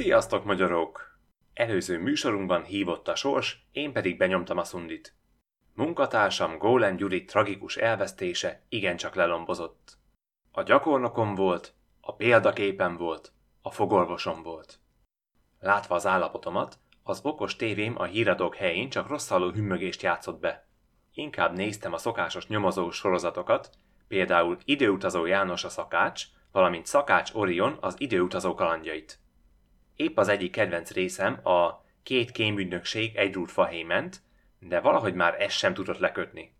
Sziasztok, magyarok! Előző műsorunkban hívott a sors, én pedig benyomtam a szundit. Munkatársam Gólen Gyuri tragikus elvesztése igencsak lelombozott. A gyakornokom volt, a példaképen volt, a fogorvosom volt. Látva az állapotomat, az okos tévém a híradók helyén csak rosszalló hümmögést játszott be. Inkább néztem a szokásos nyomozó sorozatokat, például Időutazó János a szakács, valamint Szakács Orion az időutazó kalandjait. Épp az egyik kedvenc részem a két kémügynökség egy rút fahé ment, de valahogy már ez sem tudott lekötni.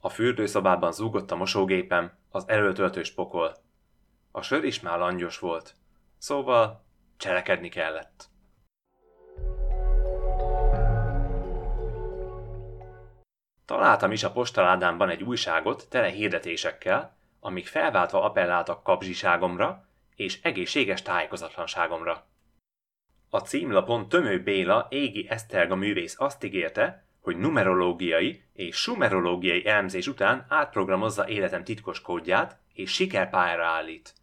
A fürdőszobában zúgott a mosógépem, az előtöltős pokol. A sör is már langyos volt, szóval cselekedni kellett. Találtam is a postaládámban egy újságot tele hirdetésekkel, amik felváltva appelláltak kapzsiságomra és egészséges tájékozatlanságomra. A címlapon Tömő Béla égi Eszterga művész azt ígérte, hogy numerológiai és sumerológiai elemzés után átprogramozza életem titkos kódját, és sikerpályára állít.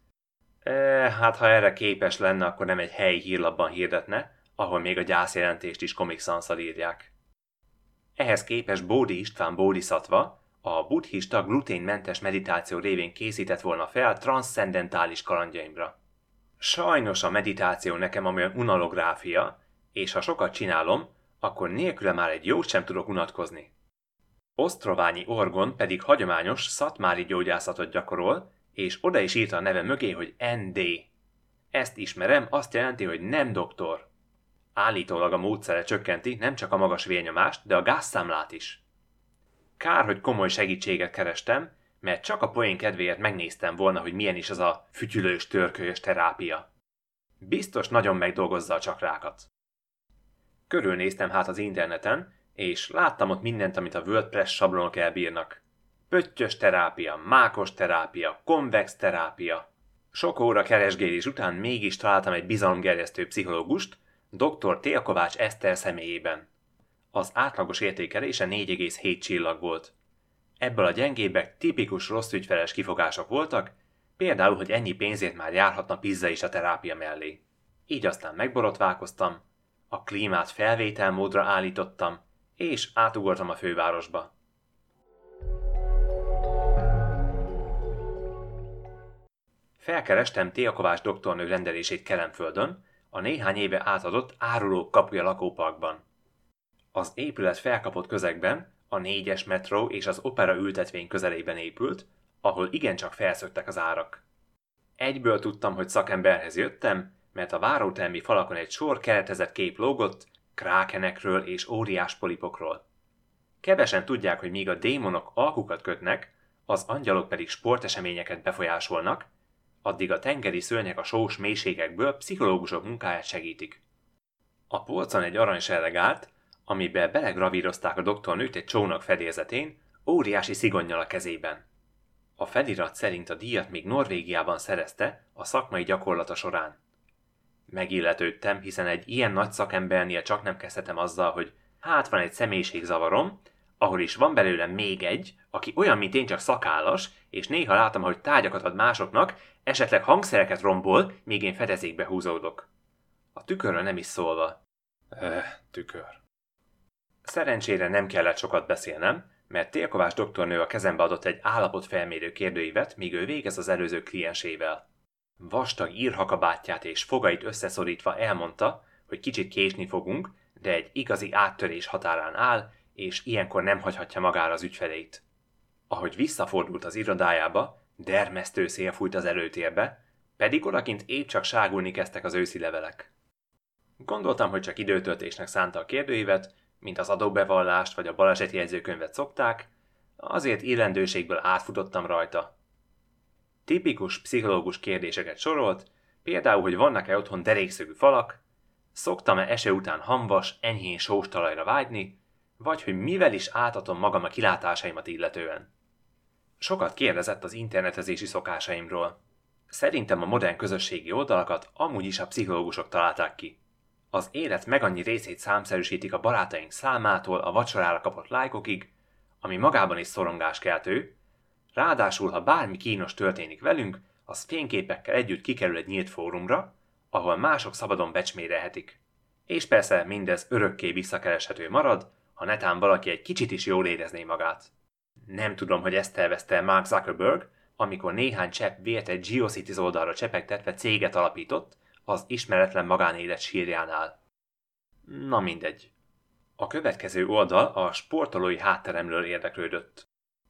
E, hát ha erre képes lenne, akkor nem egy helyi hírlapban hirdetne, ahol még a gyászjelentést is Comic írják. Ehhez képes Bódi István Bódiszatva a buddhista gluténmentes meditáció révén készített volna fel transzcendentális kalandjaimra. Sajnos a meditáció nekem amolyan unalográfia, és ha sokat csinálom, akkor nélküle már egy jót sem tudok unatkozni. Osztroványi Orgon pedig hagyományos szatmári gyógyászatot gyakorol, és oda is írta a neve mögé, hogy ND. Ezt ismerem, azt jelenti, hogy nem doktor. Állítólag a módszere csökkenti nem csak a magas vérnyomást, de a gázszámlát is. Kár, hogy komoly segítséget kerestem, mert csak a poén kedvéért megnéztem volna, hogy milyen is az a fütyülős, törkölyös terápia. Biztos nagyon megdolgozza a csakrákat. Körülnéztem hát az interneten, és láttam ott mindent, amit a WordPress sablonok elbírnak. Pöttyös terápia, mákos terápia, konvex terápia. Sok óra keresgélés után mégis találtam egy bizalomgerjesztő pszichológust, dr. T. Kovács Eszter személyében. Az átlagos értékelése 4,7 csillag volt. Ebből a gyengébbek tipikus rossz ügyfeles kifogások voltak, például, hogy ennyi pénzért már járhatna pizza is a terápia mellé. Így aztán megborotválkoztam, a klímát felvételmódra állítottam, és átugortam a fővárosba. Felkerestem Tia Kovács doktornő rendelését Kelemföldön, a néhány éve átadott áruló kapuja lakóparkban. Az épület felkapott közegben a négyes metró és az opera ültetvény közelében épült, ahol igencsak felszöktek az árak. Egyből tudtam, hogy szakemberhez jöttem, mert a várótelmi falakon egy sor keretezett kép lógott, krákenekről és óriás polipokról. Kevesen tudják, hogy míg a démonok alkukat kötnek, az angyalok pedig sporteseményeket befolyásolnak, addig a tengeri szörnyek a sós mélységekből pszichológusok munkáját segítik. A polcon egy aranysereg állt, amiben belegravírozták a doktornőt egy csónak fedélzetén, óriási szigonnyal a kezében. A felirat szerint a díjat még Norvégiában szerezte a szakmai gyakorlata során. Megilletődtem, hiszen egy ilyen nagy szakembernél csak nem kezdhetem azzal, hogy hát van egy személyiségzavarom, ahol is van belőlem még egy, aki olyan, mint én csak szakállas, és néha látom, hogy tárgyakat ad másoknak, esetleg hangszereket rombol, míg én fedezékbe húzódok. A tükörről nem is szólva. Öh, tükör. Szerencsére nem kellett sokat beszélnem, mert Télkovás doktornő a kezembe adott egy állapotfelmérő kérdőívet, míg ő végez az előző kliensével. Vastag írhakabátját és fogait összeszorítva elmondta, hogy kicsit késni fogunk, de egy igazi áttörés határán áll, és ilyenkor nem hagyhatja magára az ügyfeleit. Ahogy visszafordult az irodájába, dermesztő szél fújt az előtérbe, pedig odakint épp csak ságulni kezdtek az őszi levelek. Gondoltam, hogy csak időtöltésnek szánta a kérdőívet, mint az adóbevallást vagy a baleseti jegyzőkönyvet szokták, azért illendőségből átfutottam rajta. Tipikus pszichológus kérdéseket sorolt, például, hogy vannak-e otthon derékszögű falak, szoktam-e eső után hamvas, enyhén sós talajra vágyni, vagy hogy mivel is átadom magam a kilátásaimat illetően. Sokat kérdezett az internetezési szokásaimról. Szerintem a modern közösségi oldalakat amúgy is a pszichológusok találták ki. Az élet meg annyi részét számszerűsítik a barátaink számától a vacsorára kapott lájkokig, ami magában is szorongáskeltő, ráadásul ha bármi kínos történik velünk, az fényképekkel együtt kikerül egy nyílt fórumra, ahol mások szabadon becsmérelhetik. És persze mindez örökké visszakereshető marad, ha netán valaki egy kicsit is jól érezné magát. Nem tudom, hogy ezt tervezte Mark Zuckerberg, amikor néhány csepp vért egy GeoCities oldalra csepegtetve céget alapított az ismeretlen magánélet sírjánál. Na mindegy. A következő oldal a sportolói hátteremről érdeklődött.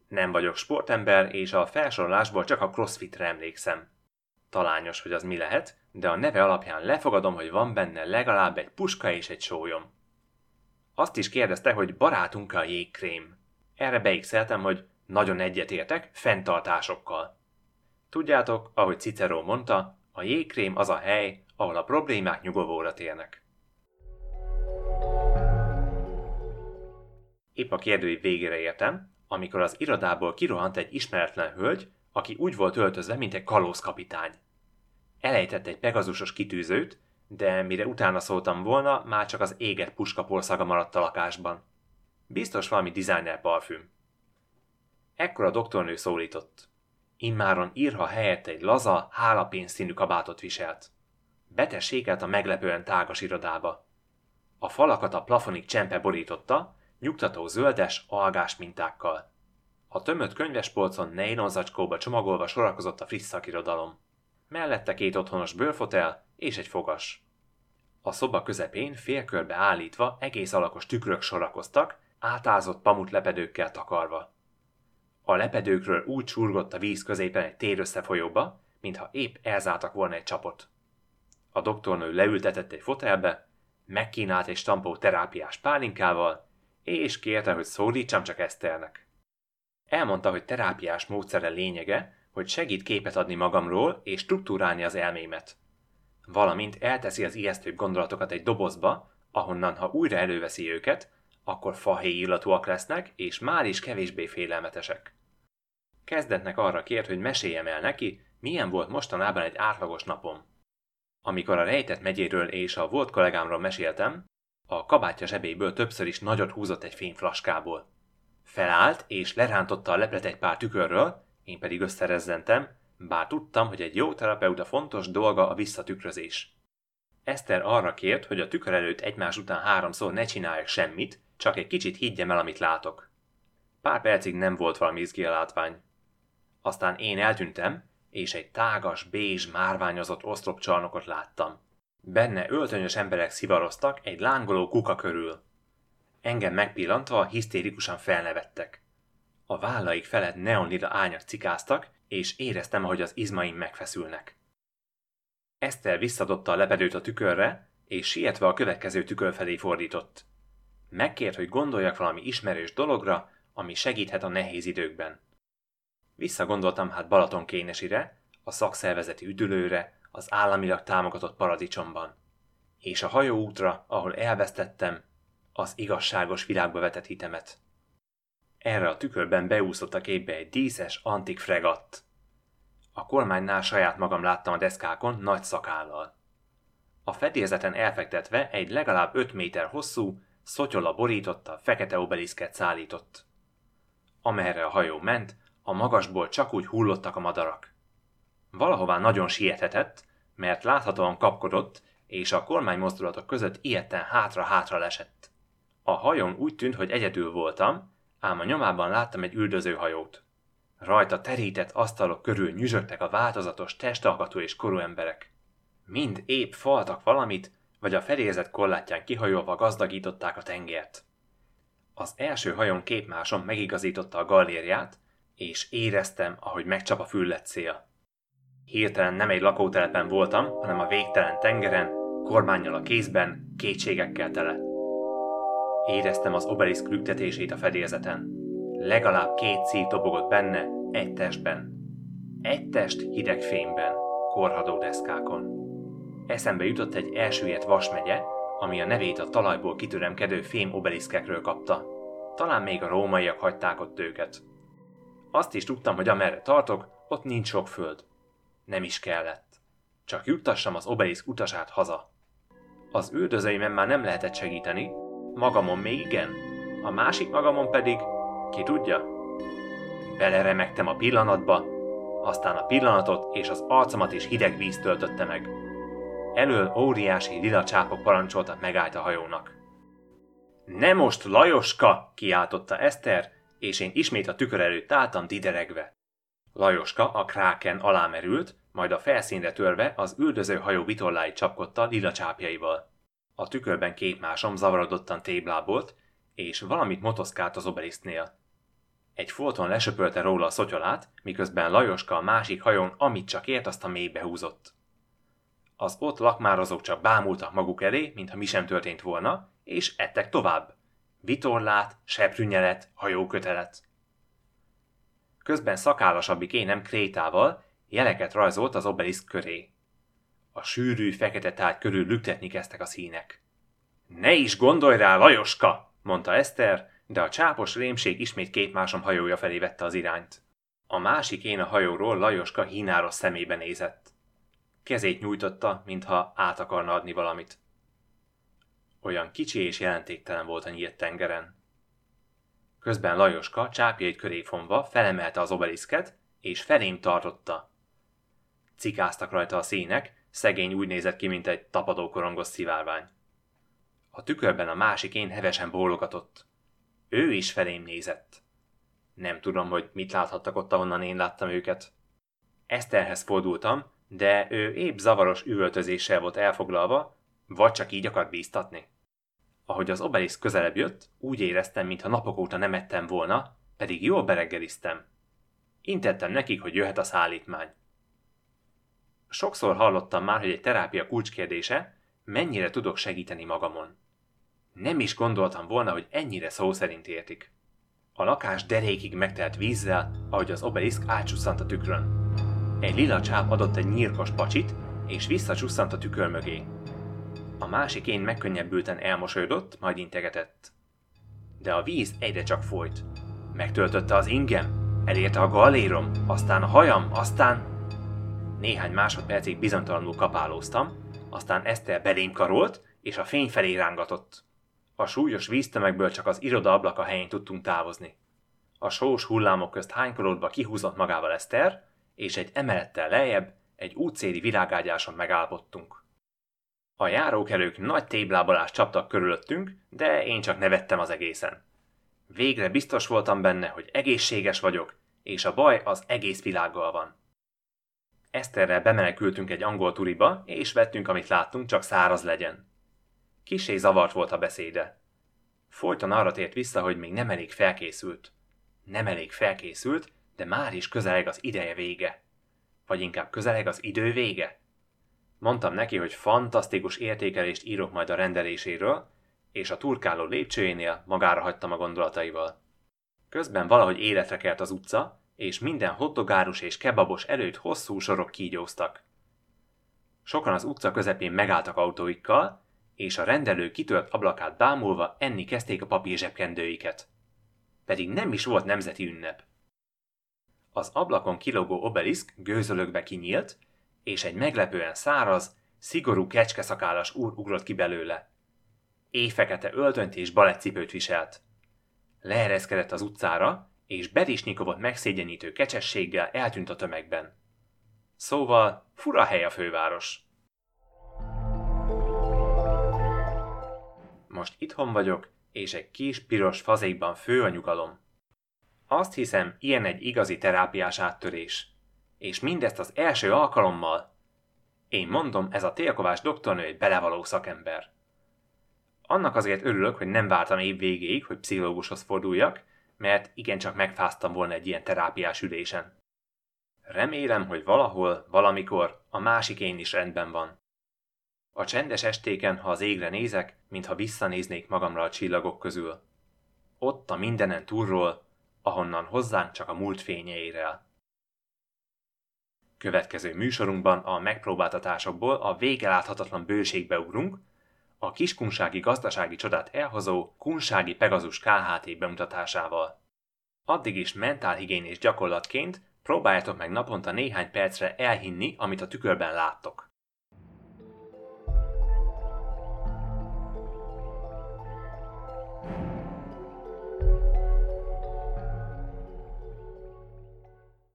Nem vagyok sportember, és a felsorolásból csak a crossfitre emlékszem. Talányos, hogy az mi lehet, de a neve alapján lefogadom, hogy van benne legalább egy puska és egy sólyom. Azt is kérdezte, hogy barátunk a jégkrém. Erre beigszeltem, hogy nagyon egyetértek, fenntartásokkal. Tudjátok, ahogy Cicero mondta, a jégkrém az a hely, ahol a problémák nyugovóra térnek. Épp a kérdői végére értem, amikor az irodából kirohant egy ismeretlen hölgy, aki úgy volt öltözve, mint egy kalózkapitány. Elejtett egy pegazusos kitűzőt, de mire utána szóltam volna, már csak az éget puskaporszaga maradt a lakásban. Biztos valami designer parfüm. Ekkor a doktornő szólított. Immáron írha helyett egy laza, hálapénzszínű kabátot viselt. Betessékelt a meglepően tágas irodába. A falakat a plafonig csempe borította, nyugtató zöldes, algás mintákkal. A tömött könyvespolcon nylon zacskóba csomagolva sorakozott a friss szakirodalom. Mellette két otthonos bőrfotel és egy fogas. A szoba közepén félkörbe állítva egész alakos tükrök sorakoztak, átázott pamut lepedőkkel takarva. A lepedőkről úgy csurgott a víz középen egy tér összefolyóba, mintha épp elzártak volna egy csapot. A doktornő leültetett egy fotelbe, megkínált egy stampó terápiás pálinkával, és kérte, hogy szólítsam csak Eszternek. Elmondta, hogy terápiás módszere lényege, hogy segít képet adni magamról és struktúrálni az elmémet. Valamint elteszi az ijesztőbb gondolatokat egy dobozba, ahonnan, ha újra előveszi őket, akkor fahéj illatúak lesznek, és már is kevésbé félelmetesek. Kezdetnek arra kért, hogy meséljem el neki, milyen volt mostanában egy átlagos napom. Amikor a rejtett megyéről és a volt kollégámról meséltem, a kabátja zsebéből többször is nagyot húzott egy fényflaskából. Felállt és lerántotta a leplet egy pár tükörről, én pedig összerezzentem, bár tudtam, hogy egy jó terapeuta fontos dolga a visszatükrözés. Eszter arra kért, hogy a tükör előtt egymás után háromszor ne csináljak semmit, csak egy kicsit higgyem el, amit látok. Pár percig nem volt valami izgi a látvány. Aztán én eltűntem, és egy tágas, bézs, márványozott oszlopcsarnokot láttam. Benne öltönyös emberek szivaroztak egy lángoló kuka körül. Engem megpillantva hisztérikusan felnevettek. A vállaik felett neonlila ányak cikáztak, és éreztem, ahogy az izmaim megfeszülnek. Eszter visszadobta a lepedőt a tükörre, és sietve a következő tükör felé fordított. Megkért, hogy gondoljak valami ismerős dologra, ami segíthet a nehéz időkben. Visszagondoltam hát Balatonkénesire, a szakszervezeti üdülőre, az államilag támogatott paradicsomban. És a hajóútra, ahol elvesztettem, az igazságos világba vetett hitemet. Erre a tükörben beúszott a képbe egy díszes, antik fregatt. A kormánynál saját magam láttam a deszkákon nagy szakállal. A fedélzeten elfektetve egy legalább 5 méter hosszú, szotyola borította, fekete obeliszket szállított. Amerre a hajó ment, a magasból csak úgy hullottak a madarak. Valahová nagyon siethetett, mert láthatóan kapkodott, és a kormány mozdulatok között ilyetten hátra-hátra lesett. A hajón úgy tűnt, hogy egyedül voltam, ám a nyomában láttam egy üldözőhajót. Rajta terített asztalok körül nyüzsögtek a változatos, testalkatú és korú emberek. Mind épp faltak valamit, vagy a felézet korlátján kihajolva gazdagították a tengert. Az első hajón képmásom megigazította a gallériát, és éreztem, ahogy megcsap a füllet szél. Hirtelen nem egy lakótelepen voltam, hanem a végtelen tengeren, kormányjal a kézben, kétségekkel tele. Éreztem az obeliszk lüktetését a fedélzeten. Legalább két szív tobogott benne, egy testben. Egy test hideg fényben, korhadó deszkákon. Eszembe jutott egy elsüllyedt vasmegye, ami a nevét a talajból kitüremkedő fém obeliszkekről kapta. Talán még a rómaiak hagyták ott őket. Azt is tudtam, hogy amerre tartok, ott nincs sok föld. Nem is kellett. Csak juttassam az obeliszk utasát haza. Az üldözőimen már nem lehetett segíteni, magamon még igen, a másik magamon pedig, ki tudja? Beleremegtem a pillanatba, aztán a pillanatot és az arcomat is hideg víz töltötte meg. Elől óriási lila csápok parancsoltak megállt a hajónak. Ne most, Lajoska! kiáltotta Eszter, és én ismét a tükör előtt álltam dideregve. Lajoska a kráken alá merült, majd a felszínre törve az üldöző hajó vitorláit csapkodta lila csápjaival. A tükörben másom zavarodottan téblábolt, és valamit motoszkált az obelisztnél. Egy folton lesöpölte róla a szotyolát, miközben Lajoska a másik hajón, amit csak ért, azt a mélybe húzott. Az ott lakmározók csak bámultak maguk elé, mintha mi sem történt volna, és ettek tovább. Vitorlát, seprűnyelet, hajókötelet. Közben szakállasabbik énem krétával jeleket rajzolt az obeliszk köré. A sűrű, fekete tárgy körül lüktetni kezdtek a színek. Ne is gondolj rá, Lajoska! mondta Eszter, de a csápos rémség ismét képmásom hajója felé vette az irányt. A másik én a hajóról Lajoska hínáros szemébe nézett. Kezét nyújtotta, mintha át akarna adni valamit. Olyan kicsi és jelentéktelen volt a nyílt tengeren. Közben Lajoska csápjait köré fonva felemelte az obeliszket, és felém tartotta. Cikáztak rajta a színek, szegény úgy nézett ki, mint egy tapadó korongos szivárvány. A tükörben a másik én hevesen bólogatott. Ő is felém nézett. Nem tudom, hogy mit láthattak ott, ahonnan én láttam őket. Eszterhez fordultam, de ő épp zavaros üvöltözéssel volt elfoglalva, vagy csak így akart bíztatni. Ahogy az obelisz közelebb jött, úgy éreztem, mintha napok óta nem ettem volna, pedig jól bereggeliztem. Intettem nekik, hogy jöhet a szállítmány. Sokszor hallottam már, hogy egy terápia kulcskérdése, mennyire tudok segíteni magamon. Nem is gondoltam volna, hogy ennyire szó szerint értik. A lakás derékig megtelt vízzel, ahogy az obeliszk átsusszant a tükrön. Egy lila csáp adott egy nyírkos pacsit, és visszacsusszant a tükör mögé. A másik én megkönnyebbülten elmosolyodott, majd integetett. De a víz egyre csak folyt. Megtöltötte az ingem, elérte a gallérom, aztán a hajam, aztán... Néhány másodpercig bizonytalanul kapálóztam, aztán Eszter belém karolt, és a fény felé rángatott. A súlyos víztömegből csak az iroda ablaka helyén tudtunk távozni. A sós hullámok közt hánykolódva kihúzott magával Eszter, és egy emelettel lejjebb egy útszéli világágyáson megállapodtunk. A járókelők nagy téblábalást csaptak körülöttünk, de én csak nevettem az egészen. Végre biztos voltam benne, hogy egészséges vagyok, és a baj az egész világgal van. Eszterrel bemenekültünk egy angol turiba, és vettünk, amit láttunk, csak száraz legyen. Kisé zavart volt a beszéde. Folyton arra tért vissza, hogy még nem elég felkészült. Nem elég felkészült, de már is közeleg az ideje vége. Vagy inkább közeleg az idő vége. Mondtam neki, hogy fantasztikus értékelést írok majd a rendeléséről, és a turkáló lépcsőjénél magára hagytam a gondolataival. Közben valahogy életre kelt az utca, és minden hoddogárus és kebabos előtt hosszú sorok kígyóztak. Sokan az utca közepén megálltak autóikkal, és a rendelő kitört ablakát bámulva enni kezdték a papír zsebkendőiket. Pedig nem is volt nemzeti ünnep. Az ablakon kilógó obeliszk gőzölökbe kinyílt, és egy meglepően száraz, szigorú kecskeszakállas úr ugrott ki belőle. Éjfekete öltönt és balettcipőt viselt. Leereszkedett az utcára, és Berisnyikovot megszégyenítő kecsességgel eltűnt a tömegben. Szóval fura hely a főváros. Most itthon vagyok, és egy kis piros fazékban fő a nyugalom. Azt hiszem, ilyen egy igazi terápiás áttörés. És mindezt az első alkalommal. Én mondom, ez a télkovás doktornő egy belevaló szakember. Annak azért örülök, hogy nem vártam év végéig, hogy pszichológushoz forduljak, mert igencsak megfáztam volna egy ilyen terápiás ülésen. Remélem, hogy valahol, valamikor a másik én is rendben van. A csendes estéken, ha az égre nézek, mintha visszanéznék magamra a csillagok közül. Ott a mindenen túlról, ahonnan hozzánk csak a múlt fénye ér el. Következő műsorunkban a megpróbáltatásokból a végeláthatatlan bőségbe ugrunk, a kiskunsági gazdasági csodát elhozó kunsági Pegazus KHT bemutatásával. Addig is mentálhigiénés gyakorlatként próbáljátok meg naponta néhány percre elhinni, amit a tükörben láttok.